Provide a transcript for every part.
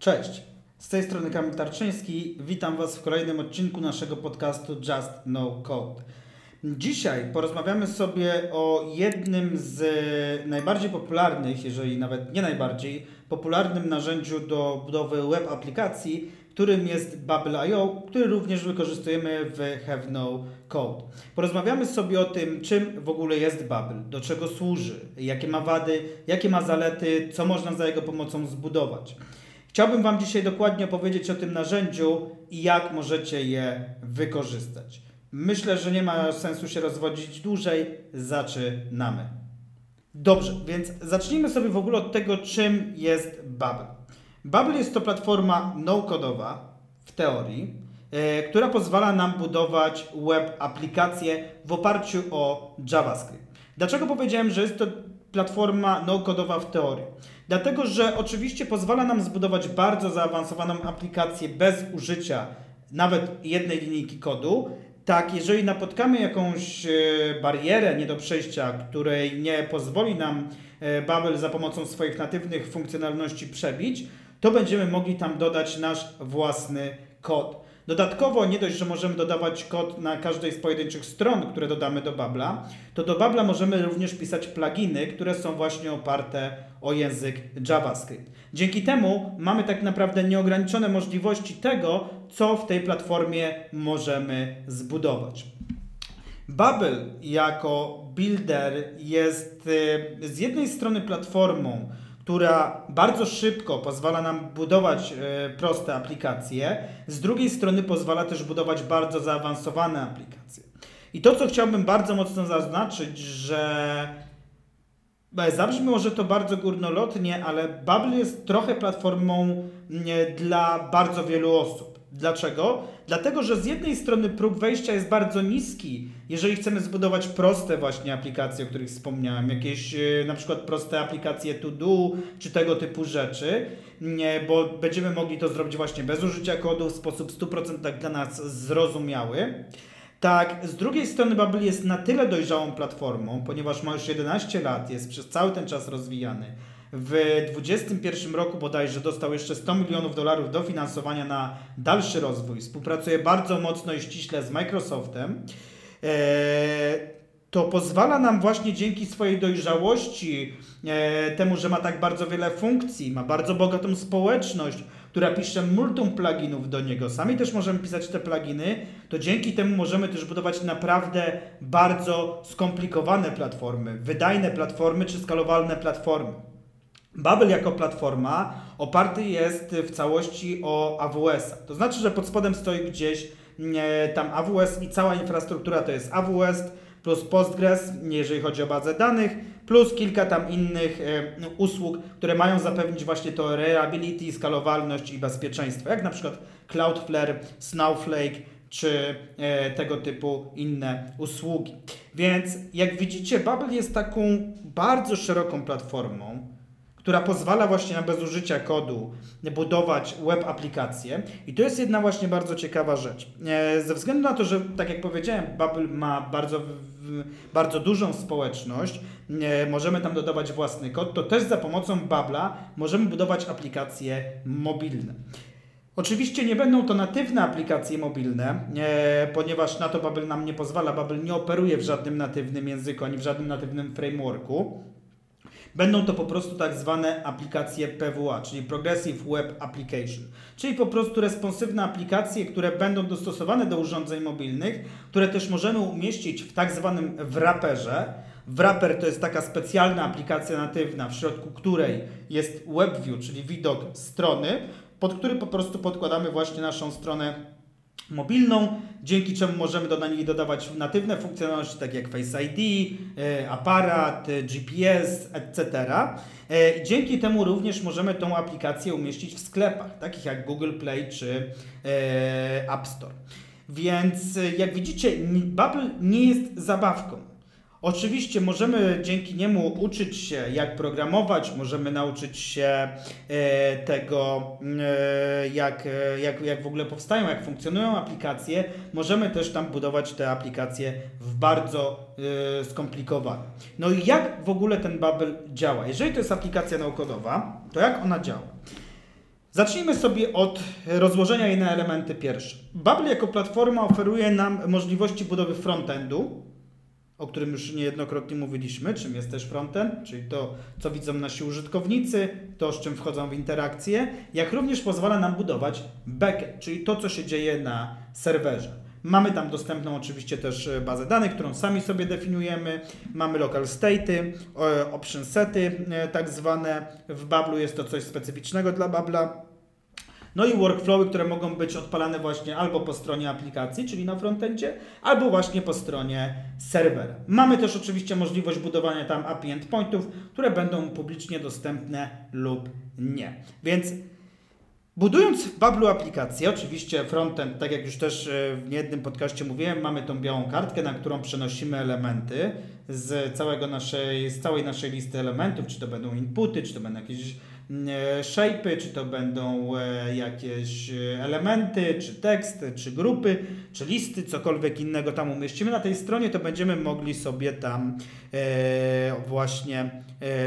Cześć, z tej strony Kamil Tarczyński. Witam Was w kolejnym odcinku naszego podcastu Just No Code. Dzisiaj porozmawiamy sobie o jednym z najbardziej popularnych, jeżeli nawet nie najbardziej, popularnym narzędziu do budowy web aplikacji, którym jest Bubble.io, który również wykorzystujemy w Have No Code. Porozmawiamy sobie o tym, czym w ogóle jest Bubble, do czego służy, jakie ma wady, jakie ma zalety, co można za jego pomocą zbudować. Chciałbym Wam dzisiaj dokładnie opowiedzieć o tym narzędziu i jak możecie je wykorzystać. Myślę, że nie ma sensu się rozwodzić dłużej. Zaczynamy. Dobrze, więc zacznijmy sobie w ogóle od tego, czym jest Bubble. Bubble jest to platforma no-codowa w teorii, yy, która pozwala nam budować web aplikacje w oparciu o JavaScript. Dlaczego powiedziałem, że jest to platforma no-codowa w teorii? Dlatego, że oczywiście pozwala nam zbudować bardzo zaawansowaną aplikację bez użycia nawet jednej linijki kodu. Tak, jeżeli napotkamy jakąś e, barierę nie do przejścia, której nie pozwoli nam e, Babel za pomocą swoich natywnych funkcjonalności przebić, to będziemy mogli tam dodać nasz własny kod. Dodatkowo nie dość, że możemy dodawać kod na każdej z pojedynczych stron, które dodamy do Babla, to do Babla możemy również pisać pluginy, które są właśnie oparte o język JavaScript. Dzięki temu mamy tak naprawdę nieograniczone możliwości tego, co w tej platformie możemy zbudować. Bubble jako builder jest y, z jednej strony platformą, która bardzo szybko pozwala nam budować e, proste aplikacje, z drugiej strony pozwala też budować bardzo zaawansowane aplikacje. I to, co chciałbym bardzo mocno zaznaczyć, że e, Zabrzmi może to bardzo górnolotnie, ale Bubble jest trochę platformą dla bardzo wielu osób. Dlaczego? Dlatego, że z jednej strony próg wejścia jest bardzo niski, jeżeli chcemy zbudować proste właśnie aplikacje, o których wspomniałem, jakieś e, na przykład proste aplikacje to do, czy tego typu rzeczy, bo będziemy mogli to zrobić właśnie bez użycia kodu w sposób 100% dla nas zrozumiały. Tak, z drugiej strony Bubble jest na tyle dojrzałą platformą, ponieważ ma już 11 lat, jest przez cały ten czas rozwijany w 2021 roku bodajże dostał jeszcze 100 milionów dolarów dofinansowania na dalszy rozwój. Współpracuje bardzo mocno i ściśle z Microsoftem. E, to pozwala nam właśnie dzięki swojej dojrzałości, e, temu, że ma tak bardzo wiele funkcji, ma bardzo bogatą społeczność, która pisze multum pluginów do niego. Sami też możemy pisać te pluginy, to dzięki temu możemy też budować naprawdę bardzo skomplikowane platformy, wydajne platformy czy skalowalne platformy. Babel jako platforma oparty jest w całości o AWS. To znaczy, że pod spodem stoi gdzieś e, tam AWS i cała infrastruktura to jest AWS plus Postgres, jeżeli chodzi o bazę danych, plus kilka tam innych e, usług, które mają zapewnić właśnie to reliability, skalowalność i bezpieczeństwo, jak na przykład Cloudflare, Snowflake czy e, tego typu inne usługi. Więc jak widzicie, Babel jest taką bardzo szeroką platformą, która pozwala właśnie na bez użycia kodu budować web aplikacje. I to jest jedna właśnie bardzo ciekawa rzecz. E, ze względu na to, że tak jak powiedziałem, Bubble ma bardzo, bardzo dużą społeczność, e, możemy tam dodawać własny kod, to też za pomocą Bubble'a możemy budować aplikacje mobilne. Oczywiście nie będą to natywne aplikacje mobilne, e, ponieważ na to Bubble nam nie pozwala. Bubble nie operuje w żadnym natywnym języku ani w żadnym natywnym frameworku. Będą to po prostu tak zwane aplikacje PWA, czyli Progressive Web Application, czyli po prostu responsywne aplikacje, które będą dostosowane do urządzeń mobilnych, które też możemy umieścić w tak zwanym wraperze. Wrapper to jest taka specjalna aplikacja natywna, w środku której jest WebView, czyli widok strony, pod który po prostu podkładamy właśnie naszą stronę mobilną, dzięki czemu możemy do niej dodawać natywne funkcjonalności, takie jak Face ID, e, aparat, e, GPS, etc. E, dzięki temu również możemy tą aplikację umieścić w sklepach, takich jak Google Play czy App Store. Więc jak widzicie, Bubble nie jest zabawką. Oczywiście możemy dzięki niemu uczyć się, jak programować, możemy nauczyć się e, tego, e, jak, e, jak, jak w ogóle powstają, jak funkcjonują aplikacje. Możemy też tam budować te aplikacje w bardzo skomplikowane. No i jak w ogóle ten Bubble działa? Jeżeli to jest aplikacja naukowa, to jak ona działa? Zacznijmy sobie od rozłożenia jej na elementy pierwsze. Bubble jako platforma oferuje nam możliwości budowy frontendu, o którym już niejednokrotnie mówiliśmy, czym jest też frontend, czyli to, co widzą nasi użytkownicy, to, z czym wchodzą w interakcje, jak również pozwala nam budować backend, czyli to, co się dzieje na serwerze. Mamy tam dostępną oczywiście też e, bazę danych, którą sami sobie definiujemy. Mamy local state'y, option sety e, tak zwane. W Bablu jest to coś specyficznego dla Babla. No i workflowy, które mogą być odpalane właśnie albo po stronie aplikacji, czyli na frontendzie, albo właśnie po stronie serwera. Mamy też oczywiście możliwość budowania tam API endpointów, które będą publicznie dostępne lub nie. Więc Budując w Bablu aplikację, oczywiście frontend, tak jak już też e, w niejednym podcaście mówiłem, mamy tą białą kartkę, na którą przenosimy elementy z, całego naszej, z całej naszej listy elementów, czy to będą inputy, czy to będą jakieś shape'y, czy to będą e, jakieś elementy, czy teksty, czy grupy, czy listy, cokolwiek innego tam umieścimy na tej stronie, to będziemy mogli sobie tam właśnie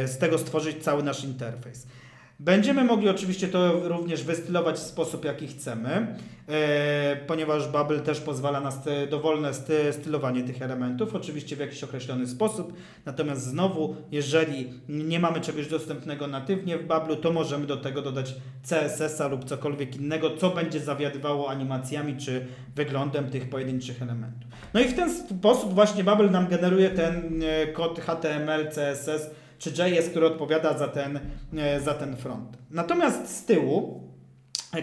z tego stworzyć cały nasz interfejs. Będziemy mogli oczywiście to również wystylować w sposób, jaki chcemy, e, ponieważ Bubble też pozwala na dowolne stylowanie tych elementów, oczywiście w jakiś określony sposób. Natomiast znowu, jeżeli nie mamy czegoś dostępnego natywnie w Bubble, to możemy do tego dodać CSS-a lub cokolwiek innego, co będzie zawiadywało animacjami czy wyglądem tych pojedynczych elementów. No i w ten sposób właśnie Bubble nam generuje ten e, kod HTML, CSS, czy JS, który odpowiada za ten, e, za ten front. Natomiast z tyłu,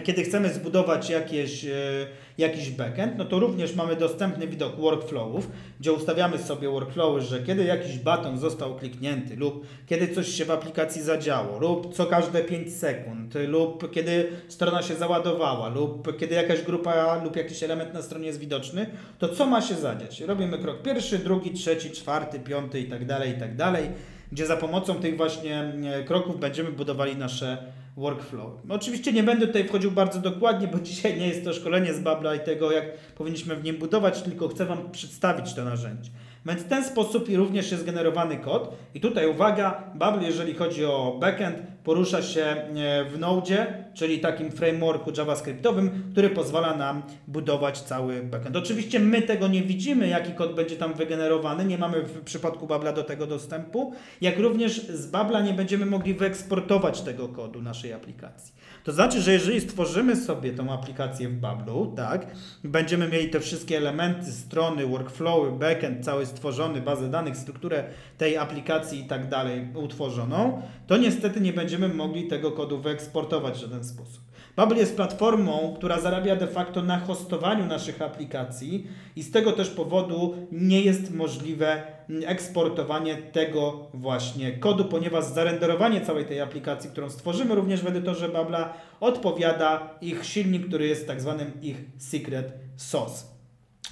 kiedy chcemy zbudować jakieś, e, jakiś backend, no to również mamy dostępny widok workflowów, gdzie ustawiamy sobie workflowy, że kiedy jakiś baton został kliknięty lub kiedy coś się w aplikacji zadziało lub co każde 5 sekund lub kiedy strona się załadowała lub kiedy jakaś grupa lub jakiś element na stronie jest widoczny, to co ma się zadziać? Robimy krok pierwszy, drugi, trzeci, czwarty, piąty i tak dalej, i tak dalej gdzie za pomocą tych właśnie e, kroków będziemy budowali nasze workflow. Oczywiście nie będę tutaj wchodził bardzo dokładnie, bo dzisiaj nie jest to szkolenie z Babla i tego, jak powinniśmy w nim budować, tylko chcę Wam przedstawić to narzędzie. Więc w ten sposób również jest generowany kod. I tutaj uwaga, Babel, jeżeli chodzi o backend, porusza się e, w Node, czyli takim frameworku javascriptowym, który pozwala nam budować cały backend. Oczywiście my tego nie widzimy, jaki kod będzie tam wygenerowany, nie mamy w przypadku Babla do tego dostępu, jak również z Babla nie będziemy mogli wyeksportować tego kodu naszej aplikacji. To znaczy, że jeżeli stworzymy sobie tą aplikację w Bablu, tak, będziemy mieli te wszystkie elementy, strony, workflowy, backend cały stworzony, bazę danych, strukturę tej aplikacji i tak dalej utworzoną, to niestety nie będziemy mogli tego kodu wyeksportować w żaden sposób. Bubble jest platformą, która zarabia de facto na hostowaniu naszych aplikacji i z tego też powodu nie jest możliwe eksportowanie tego właśnie kodu, ponieważ zarenderowanie całej tej aplikacji, którą stworzymy również w edytorze Babla, odpowiada ich silnik, który jest tak zwanym ich secret sauce.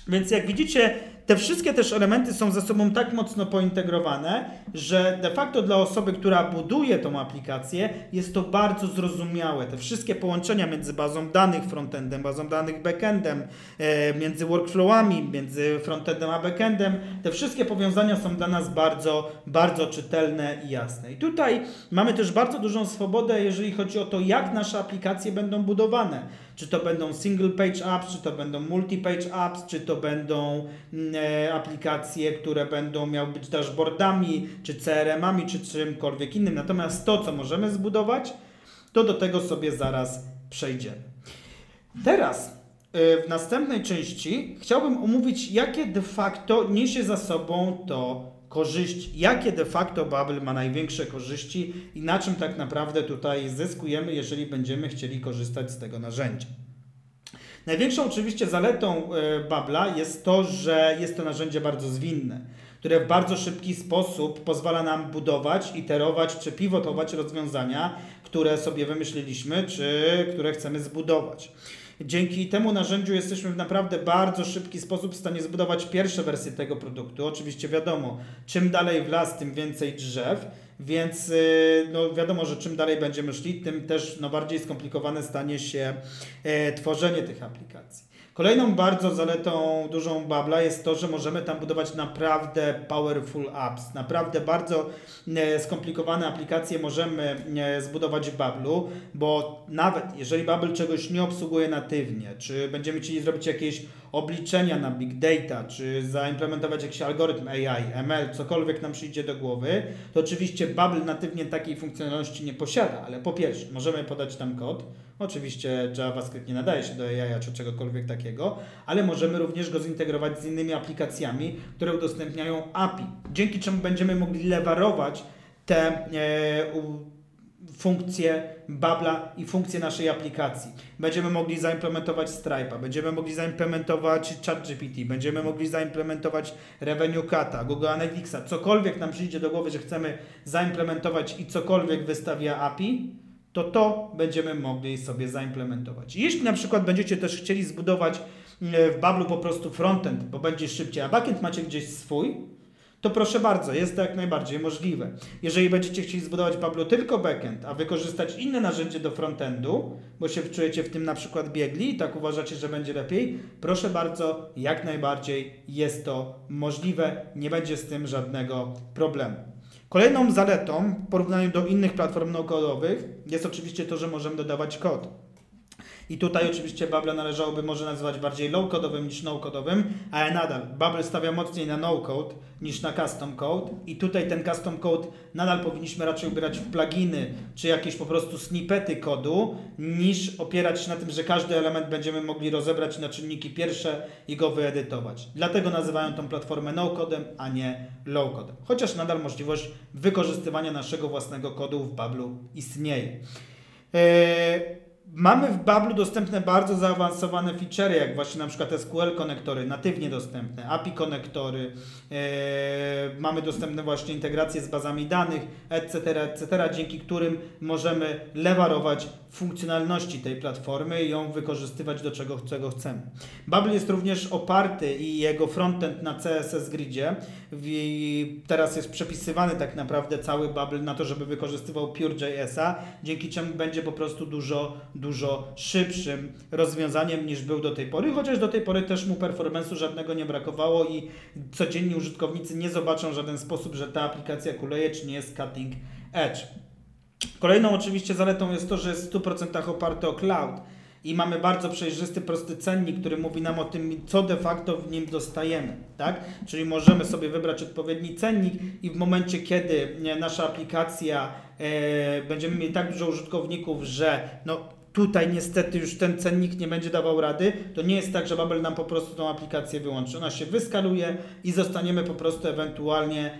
Więc jak widzicie, te wszystkie też elementy są ze sobą tak mocno pointegrowane, że de facto dla osoby, która buduje tą aplikację, jest to bardzo zrozumiałe. Te wszystkie połączenia między bazą danych frontendem, bazą danych backendem, e, między workflowami, między frontendem a backendem, te wszystkie powiązania są dla nas bardzo, bardzo czytelne i jasne. I tutaj mamy też bardzo dużą swobodę, jeżeli chodzi o to, jak nasze aplikacje będą budowane. Czy to będą single page apps, czy to będą multi-page apps, czy to będą mm, e, aplikacje, które będą miały być dashboardami, czy CRM-ami, czy czymkolwiek innym. Natomiast to, co możemy zbudować, to do tego sobie zaraz przejdziemy. Teraz e, w następnej części chciałbym omówić, jakie de facto niesie za sobą to korzyści, jakie de facto Babel ma największe korzyści i na czym tak naprawdę tutaj zyskujemy, jeżeli będziemy chcieli korzystać z tego narzędzia. Największą oczywiście zaletą e, Babla jest to, że jest to narzędzie bardzo zwinne, które w bardzo szybki sposób pozwala nam budować, iterować czy pivotować rozwiązania, które sobie wymyśliliśmy, czy które chcemy zbudować. Dzięki temu narzędziu jesteśmy w naprawdę bardzo szybki sposób w stanie zbudować pierwsze wersje tego produktu. Oczywiście wiadomo, czym dalej w las, tym więcej drzew, więc y, no wiadomo, że czym dalej będziemy szli, tym też no bardziej skomplikowane stanie się e, tworzenie tych aplikacji. Kolejną bardzo zaletą dużą Babla jest to, że możemy tam budować naprawdę powerful apps. Naprawdę bardzo e, skomplikowane aplikacje możemy e, zbudować w Bablu, bo nawet jeżeli Bubble czegoś nie obsługuje natywnie, czy będziemy chcieli zrobić jakieś obliczenia na big data, czy zaimplementować jakiś algorytm AI, ML, cokolwiek nam przyjdzie do głowy, to oczywiście Bubble natywnie takiej funkcjonalności nie posiada, ale po pierwsze możemy podać tam kod, Oczywiście JavaScript nie nadaje się do AI czy czegokolwiek takiego, ale możemy również go zintegrować z innymi aplikacjami, które udostępniają API, dzięki czemu będziemy mogli lewarować te e, u, funkcje Babla i funkcje naszej aplikacji. Będziemy mogli zaimplementować Stripe'a, będziemy mogli zaimplementować ChatGPT, będziemy mogli zaimplementować Revenue Cata, Google Analyticsa, cokolwiek nam przyjdzie do głowy, że chcemy zaimplementować i cokolwiek wystawia API, to to będziemy mogli sobie zaimplementować. Jeśli na przykład będziecie też chcieli zbudować e, w Bablu po prostu frontend, bo będzie szybciej, a backend macie gdzieś swój, to proszę bardzo, jest to jak najbardziej możliwe. Jeżeli będziecie chcieli zbudować w Bablu tylko backend, a wykorzystać inne narzędzie do frontendu, bo się czujecie w tym na przykład biegli i tak uważacie, że będzie lepiej, proszę bardzo, jak najbardziej jest to możliwe, nie będzie z tym żadnego problemu. Kolejną zaletą w porównaniu do innych platform no-codowych jest oczywiście to, że możemy dodawać kod. I tutaj oczywiście Bubble należałoby może nazywać bardziej low-codowym niż no-codowym, ale nadal Bubble stawia mocniej na no-code niż na custom code i tutaj ten custom code nadal powinniśmy raczej ubierać w pluginy czy jakieś po prostu snippety kodu niż opierać się na tym, że każdy element będziemy mogli rozebrać na czynniki pierwsze i go wyedytować. Dlatego nazywają tą platformę no-codem, a nie low-codem. Chociaż nadal możliwość wykorzystywania naszego własnego kodu w Bablu istnieje. Eee, Mamy w Bablu dostępne bardzo zaawansowane featurey, jak właśnie na przykład SQL konektory, natywnie dostępne, API konektory, e, mamy dostępne właśnie integracje z bazami danych, etc., etc., dzięki którym możemy lewarować funkcjonalności tej platformy i ją wykorzystywać do czego, czego chcemy. Bubble jest również oparty i jego frontend na CSS Gridzie. I teraz jest przepisywany tak naprawdę cały Bubble na to, żeby wykorzystywał Pure.jsa, dzięki czemu będzie po prostu dużo, dużo szybszym rozwiązaniem niż był do tej pory, chociaż do tej pory też mu performance'u żadnego nie brakowało i codzienni użytkownicy nie zobaczą w żaden sposób, że ta aplikacja kuleje czy nie jest cutting edge. Kolejną oczywiście zaletą jest to, że jest w 100% oparty o cloud i mamy bardzo przejrzysty, prosty cennik, który mówi nam o tym, co de facto w nim dostajemy, tak? Czyli możemy sobie wybrać odpowiedni cennik i w momencie, kiedy nasza aplikacja e, będziemy mieli tak dużo użytkowników, że no, tutaj niestety już ten cennik nie będzie dawał rady, to nie jest tak, że Babel nam po prostu tą aplikację wyłączy. Ona się wyskaluje i zostaniemy po prostu ewentualnie,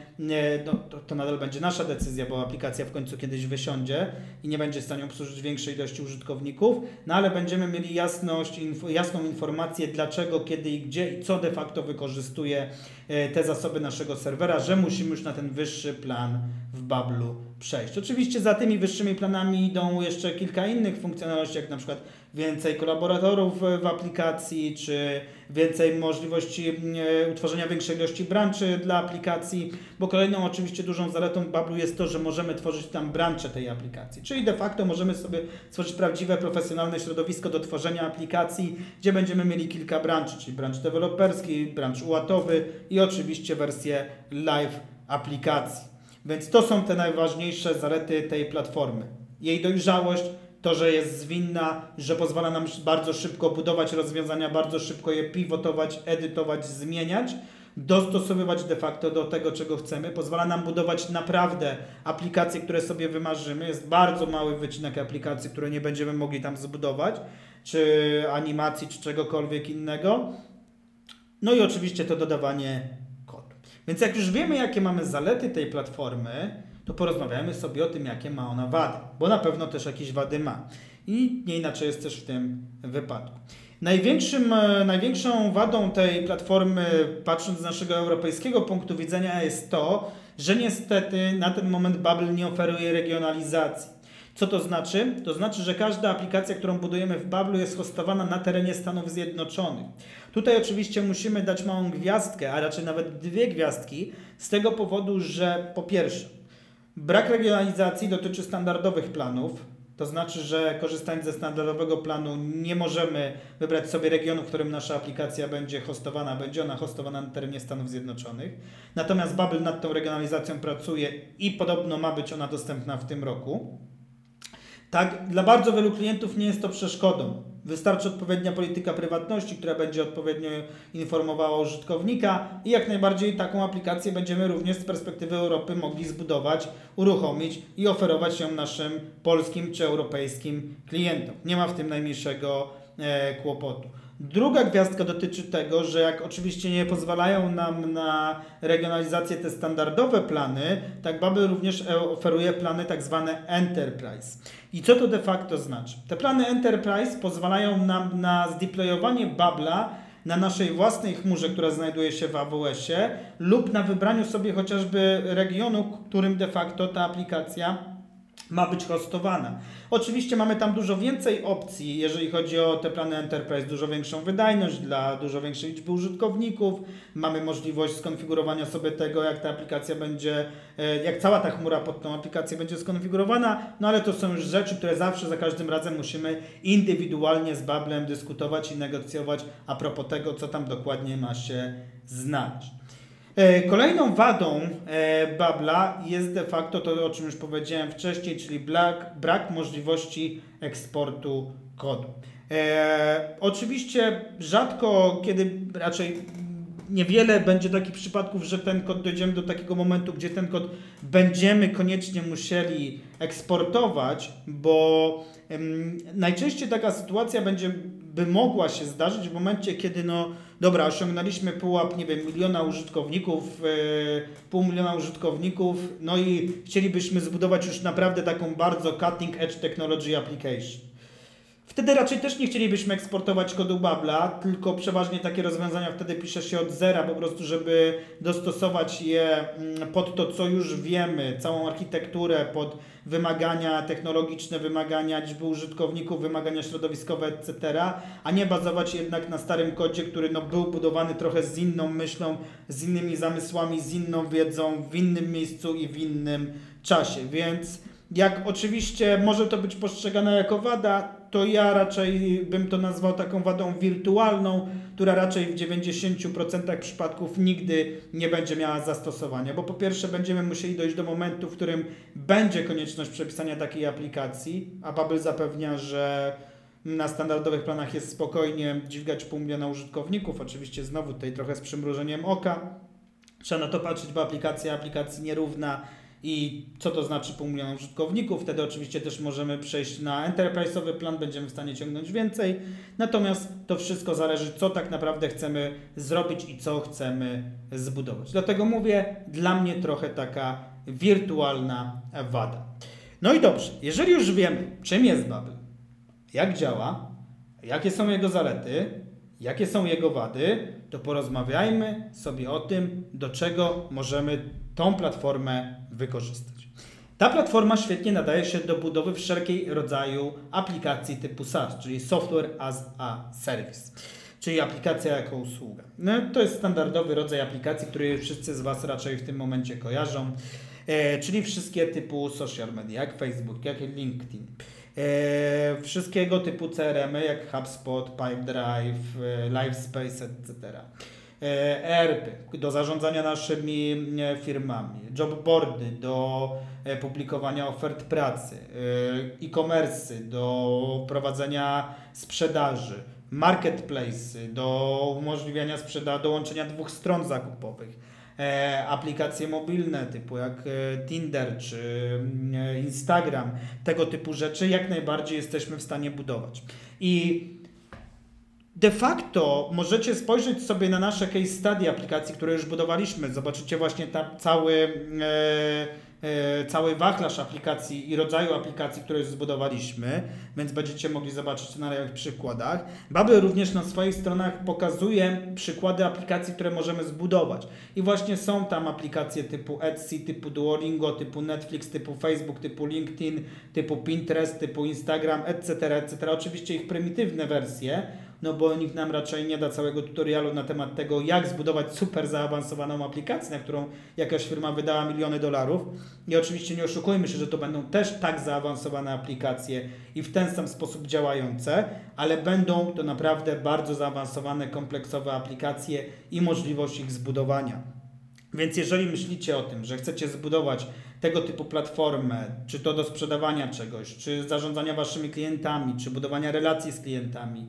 no, to, to nadal będzie nasza decyzja, bo aplikacja w końcu kiedyś wysiądzie i nie będzie w stanie obsłużyć większej ilości użytkowników, no ale będziemy mieli jasność, inf jasną informację dlaczego, kiedy i gdzie i co de facto wykorzystuje e, te zasoby naszego serwera, że musimy już na ten wyższy plan w Bablu przejść. Oczywiście za tymi wyższymi planami idą jeszcze kilka innych funkcjonalności, jak na przykład więcej kolaboratorów w aplikacji, czy więcej możliwości e, utworzenia większej ilości branczy dla aplikacji, bo kolejną oczywiście dużą zaletą Bablu jest to, że możemy tworzyć tam brancze tej aplikacji, czyli de facto możemy sobie stworzyć prawdziwe, profesjonalne środowisko do tworzenia aplikacji, gdzie będziemy mieli kilka branczy, czyli branch deweloperski, branch ułatowy i oczywiście wersję live aplikacji. Więc to są te najważniejsze zalety tej platformy. Jej dojrzałość, to, że jest zwinna, że pozwala nam bardzo szybko budować rozwiązania, bardzo szybko je pivotować, edytować, zmieniać, dostosowywać de facto do tego, czego chcemy. Pozwala nam budować naprawdę aplikacje, które sobie wymarzymy. Jest bardzo mały wycinek aplikacji, które nie będziemy mogli tam zbudować, czy animacji, czy czegokolwiek innego. No i oczywiście to dodawanie więc jak już wiemy, jakie mamy zalety tej platformy, to porozmawiamy sobie o tym, jakie ma ona wady, bo na pewno też jakieś wady ma. I nie inaczej jest też w tym wypadku. Największym, e, największą wadą tej platformy, patrząc z naszego europejskiego punktu widzenia, jest to, że niestety na ten moment Bubble nie oferuje regionalizacji. Co to znaczy? To znaczy, że każda aplikacja, którą budujemy w Bablu jest hostowana na terenie Stanów Zjednoczonych. Tutaj oczywiście musimy dać małą gwiazdkę, a raczej nawet dwie gwiazdki, z tego powodu, że po pierwsze, brak regionalizacji dotyczy standardowych planów, To znaczy, że korzystając ze standardowego planu nie możemy wybrać sobie regionu, w którym nasza aplikacja będzie hostowana. Będzie ona hostowana na terenie Stanów Zjednoczonych. Natomiast Bubble nad tą regionalizacją pracuje i podobno ma być ona dostępna w tym roku. Tak, dla bardzo wielu klientów nie jest to przeszkodą. Wystarczy odpowiednia polityka prywatności, która będzie odpowiednio informowała użytkownika i jak najbardziej taką aplikację będziemy również z perspektywy Europy mogli zbudować, uruchomić i oferować ją naszym polskim czy europejskim klientom. Nie ma w tym najmniejszego e, kłopotu. Druga gwiazdka dotyczy tego, że jak oczywiście nie pozwalają nam na regionalizację te standardowe plany, tak Bubble również e, oferuje plany tak zwane Enterprise. I co to de facto znaczy? Te plany Enterprise pozwalają nam na zdeployowanie Babla na naszej własnej chmurze, która znajduje się w AWS-ie lub na wybraniu sobie chociażby regionu, którym de facto ta aplikacja ma być hostowana. Oczywiście mamy tam dużo więcej opcji, jeżeli chodzi o te plany Enterprise, dużo większą wydajność dla dużo większej liczby użytkowników. Mamy możliwość skonfigurowania sobie tego, jak ta aplikacja będzie, e, jak cała ta chmura pod tą aplikację będzie skonfigurowana, no ale to są już rzeczy, które zawsze za każdym razem musimy indywidualnie z Bablem dyskutować i negocjować a propos tego, co tam dokładnie ma się znaleźć. E, kolejną wadą e, Babla jest de facto to, o czym już powiedziałem wcześniej, czyli brak, brak możliwości eksportu kodu. E, oczywiście rzadko, kiedy raczej niewiele będzie takich przypadków, że ten kod dojdziemy do takiego momentu, gdzie ten kod będziemy koniecznie musieli eksportować, bo najczęściej taka sytuacja będzie by mogła się zdarzyć w momencie, kiedy no dobra, osiągnęliśmy pułap, nie wiem, miliona użytkowników, yy, pół miliona użytkowników, no i chcielibyśmy zbudować już naprawdę taką bardzo cutting edge technology application. Wtedy raczej też nie chcielibyśmy eksportować kodu Babla, tylko przeważnie takie rozwiązania wtedy pisze się od zera, po prostu, żeby dostosować je mm, pod to, co już wiemy, całą architekturę, pod wymagania technologiczne, wymagania liczby użytkowników, wymagania środowiskowe, etc., a nie bazować jednak na starym kodzie, który no, był budowany trochę z inną myślą, z innymi zamysłami, z inną wiedzą, w innym miejscu i w innym czasie. Więc jak oczywiście może to być postrzegane jako wada, to ja raczej bym to nazwał taką wadą wirtualną, która raczej w 90% przypadków nigdy nie będzie miała zastosowania, bo po pierwsze będziemy musieli dojść do momentu, w którym będzie konieczność przepisania takiej aplikacji, a Babel zapewnia, że na standardowych planach jest spokojnie dźwigać pół miliona użytkowników, oczywiście znowu tutaj trochę z przymrużeniem oka. Trzeba na to patrzeć, bo aplikacja aplikacji nierówna, i co to znaczy pół miliona użytkowników. Wtedy oczywiście też możemy przejść na enterprise'owy plan, będziemy w stanie ciągnąć więcej. Natomiast to wszystko zależy, co tak naprawdę chcemy zrobić i co chcemy zbudować. Dlatego mówię, dla mnie trochę taka wirtualna wada. No i dobrze, jeżeli już wiemy, czym jest Babel, jak działa, jakie są jego zalety, jakie są jego wady, to porozmawiajmy sobie o tym, do czego możemy tą platformę wykorzystać. Ta platforma świetnie nadaje się do budowy wszelkiej rodzaju aplikacji typu SaaS, czyli Software as a Service, czyli aplikacja jako usługa. No, to jest standardowy rodzaj aplikacji, który wszyscy z Was raczej w tym momencie kojarzą, e, czyli wszystkie typu social media, jak Facebook, jak LinkedIn. E, wszystkiego typu CRM, jak HubSpot, Pipedrive, e, Livespace, etc. ERP do zarządzania naszymi e, firmami, jobboardy do e, publikowania ofert pracy, e, e-commerce do prowadzenia sprzedaży, marketplace do umożliwiania sprzedaży, dołączenia dwóch stron zakupowych, aplikacje mobilne typu jak Tinder czy Instagram, tego typu rzeczy jak najbardziej jesteśmy w stanie budować. I de facto możecie spojrzeć sobie na nasze case study aplikacji, które już budowaliśmy. Zobaczycie właśnie tam cały, e, e, cały wachlarz aplikacji i rodzaju aplikacji, które już zbudowaliśmy, więc będziecie mogli zobaczyć na przykładach. Babel również na swoich stronach pokazuje przykłady aplikacji, które możemy zbudować. I właśnie są tam aplikacje typu Etsy, typu Duolingo, typu Netflix, typu Facebook, typu LinkedIn, typu Pinterest, typu Instagram, etc., etc. Oczywiście ich prymitywne wersje, no bo nikt nam raczej nie da całego tutorialu na temat tego, jak zbudować super zaawansowaną aplikację, na którą jakaś firma wydała miliony dolarów. I oczywiście nie oszukujmy się, że to będą też tak zaawansowane aplikacje i w ten sam sposób działające, ale będą to naprawdę bardzo zaawansowane, kompleksowe aplikacje i możliwość ich zbudowania. Więc jeżeli myślicie o tym, że chcecie zbudować tego typu platformę, czy to do sprzedawania czegoś, czy zarządzania waszymi klientami, czy budowania relacji z klientami,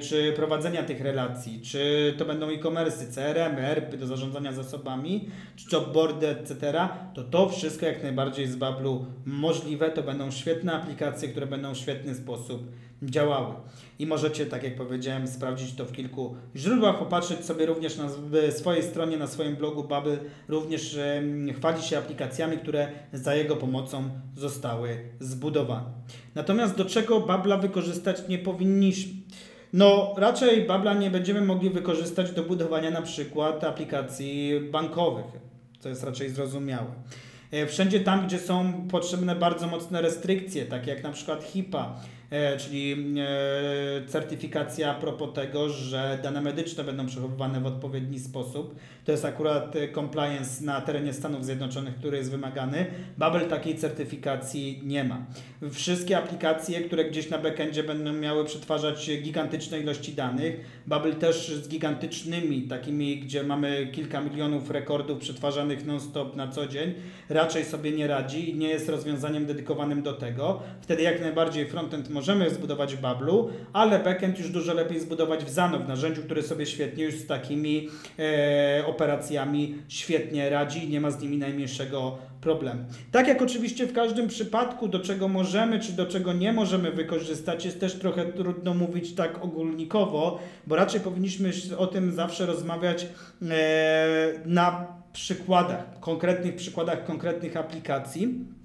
czy prowadzenia tych relacji, czy to będą e-commerce, CRM, ERP do zarządzania zasobami, czy jobboardy, etc., to to wszystko jak najbardziej z Bablu możliwe. To będą świetne aplikacje, które będą w świetny sposób działały. I możecie, tak jak powiedziałem, sprawdzić to w kilku źródłach, popatrzeć sobie również na swojej stronie, na swoim blogu Bubble, również chwali się aplikacjami, które za jego pomocą zostały zbudowane. Natomiast do czego Babla wykorzystać nie powinniśmy? No, raczej Babla nie będziemy mogli wykorzystać do budowania na przykład aplikacji bankowych, co jest raczej zrozumiałe. E, wszędzie tam, gdzie są potrzebne bardzo mocne restrykcje, takie jak na przykład HIPAA, czyli e, certyfikacja a propos tego, że dane medyczne będą przechowywane w odpowiedni sposób. To jest akurat e, compliance na terenie Stanów Zjednoczonych, który jest wymagany. Babel takiej certyfikacji nie ma. Wszystkie aplikacje, które gdzieś na backendzie będą miały przetwarzać gigantyczne ilości danych, Babel też z gigantycznymi, takimi, gdzie mamy kilka milionów rekordów przetwarzanych non-stop na co dzień, raczej sobie nie radzi i nie jest rozwiązaniem dedykowanym do tego. Wtedy jak najbardziej frontend możemy zbudować w Bablu, ale backend już dużo lepiej zbudować w Zano, w narzędziu, które sobie świetnie już z takimi e, operacjami świetnie radzi i nie ma z nimi najmniejszego problemu. Tak jak oczywiście w każdym przypadku, do czego możemy czy do czego nie możemy wykorzystać, jest też trochę trudno mówić tak ogólnikowo, bo raczej powinniśmy o tym zawsze rozmawiać e, na przykładach, konkretnych przykładach konkretnych aplikacji.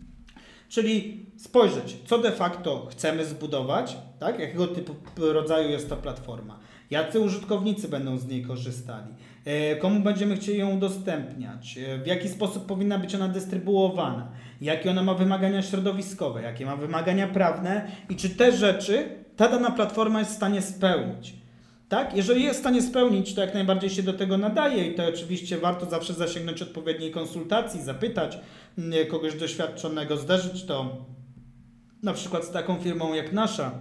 Czyli spojrzeć, co de facto chcemy zbudować, tak? jakiego typu rodzaju jest to platforma, jacy użytkownicy będą z niej korzystali, e, komu będziemy chcieli ją udostępniać, e, w jaki sposób powinna być ona dystrybuowana, jakie ona ma wymagania środowiskowe, jakie ma wymagania prawne? I czy te rzeczy ta dana platforma jest w stanie spełnić. Tak? Jeżeli jest w stanie spełnić, to jak najbardziej się do tego nadaje i to oczywiście warto zawsze zasięgnąć odpowiedniej konsultacji, zapytać mm, kogoś doświadczonego, zderzyć to na przykład z taką firmą jak nasza,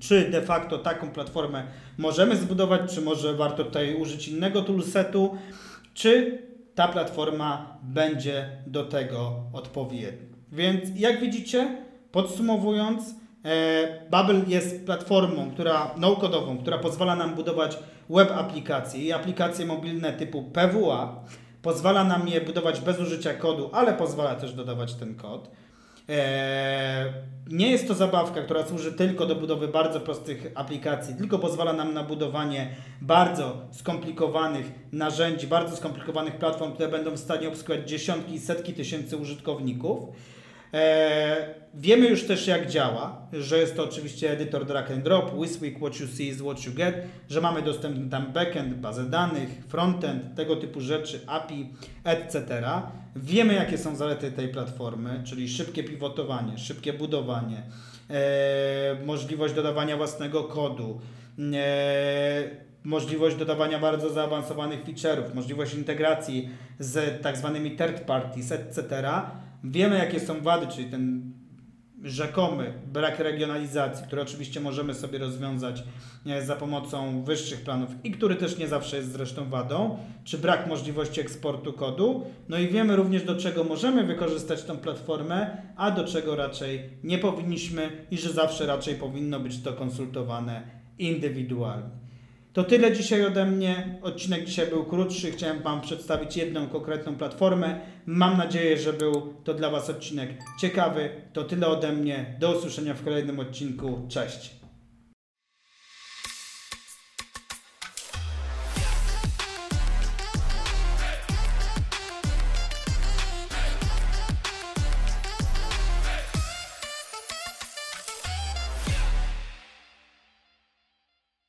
czy de facto taką platformę możemy zbudować, czy może warto tutaj użyć innego toolsetu, czy ta platforma będzie do tego odpowiednia. Więc jak widzicie, podsumowując, E, Babel jest platformą, która no-codową, która pozwala nam budować web aplikacje i aplikacje mobilne typu PWA. Pozwala nam je budować bez użycia kodu, ale pozwala też dodawać ten kod. E, nie jest to zabawka, która służy tylko do budowy bardzo prostych aplikacji, tylko pozwala nam na budowanie bardzo skomplikowanych narzędzi, bardzo skomplikowanych platform, które będą w stanie obsługiwać dziesiątki i setki tysięcy użytkowników. E, wiemy już też jak działa, że jest to oczywiście edytor drag and drop, Wiswick, what you see is what you get, że mamy dostępny tam backend, bazę danych, frontend, tego typu rzeczy, API, etc. Wiemy jakie są zalety tej platformy, czyli szybkie pivotowanie, szybkie budowanie, e, możliwość dodawania własnego kodu, e, możliwość dodawania bardzo zaawansowanych feature'ów, możliwość integracji z tak zwanymi third parties, etc Wiemy, jakie są wady, czyli ten rzekomy brak regionalizacji, który oczywiście możemy sobie rozwiązać e, za pomocą wyższych planów i który też nie zawsze jest zresztą wadą, czy brak możliwości eksportu kodu. No i wiemy również, do czego możemy wykorzystać tą platformę, a do czego raczej nie powinniśmy i że zawsze raczej powinno być to konsultowane indywidualnie. To tyle dzisiaj ode mnie. Odcinek dzisiaj był krótszy. Chciałem Wam przedstawić jedną konkretną platformę. Mam nadzieję, że był to dla Was odcinek ciekawy. To tyle ode mnie. Do usłyszenia w kolejnym odcinku. Cześć.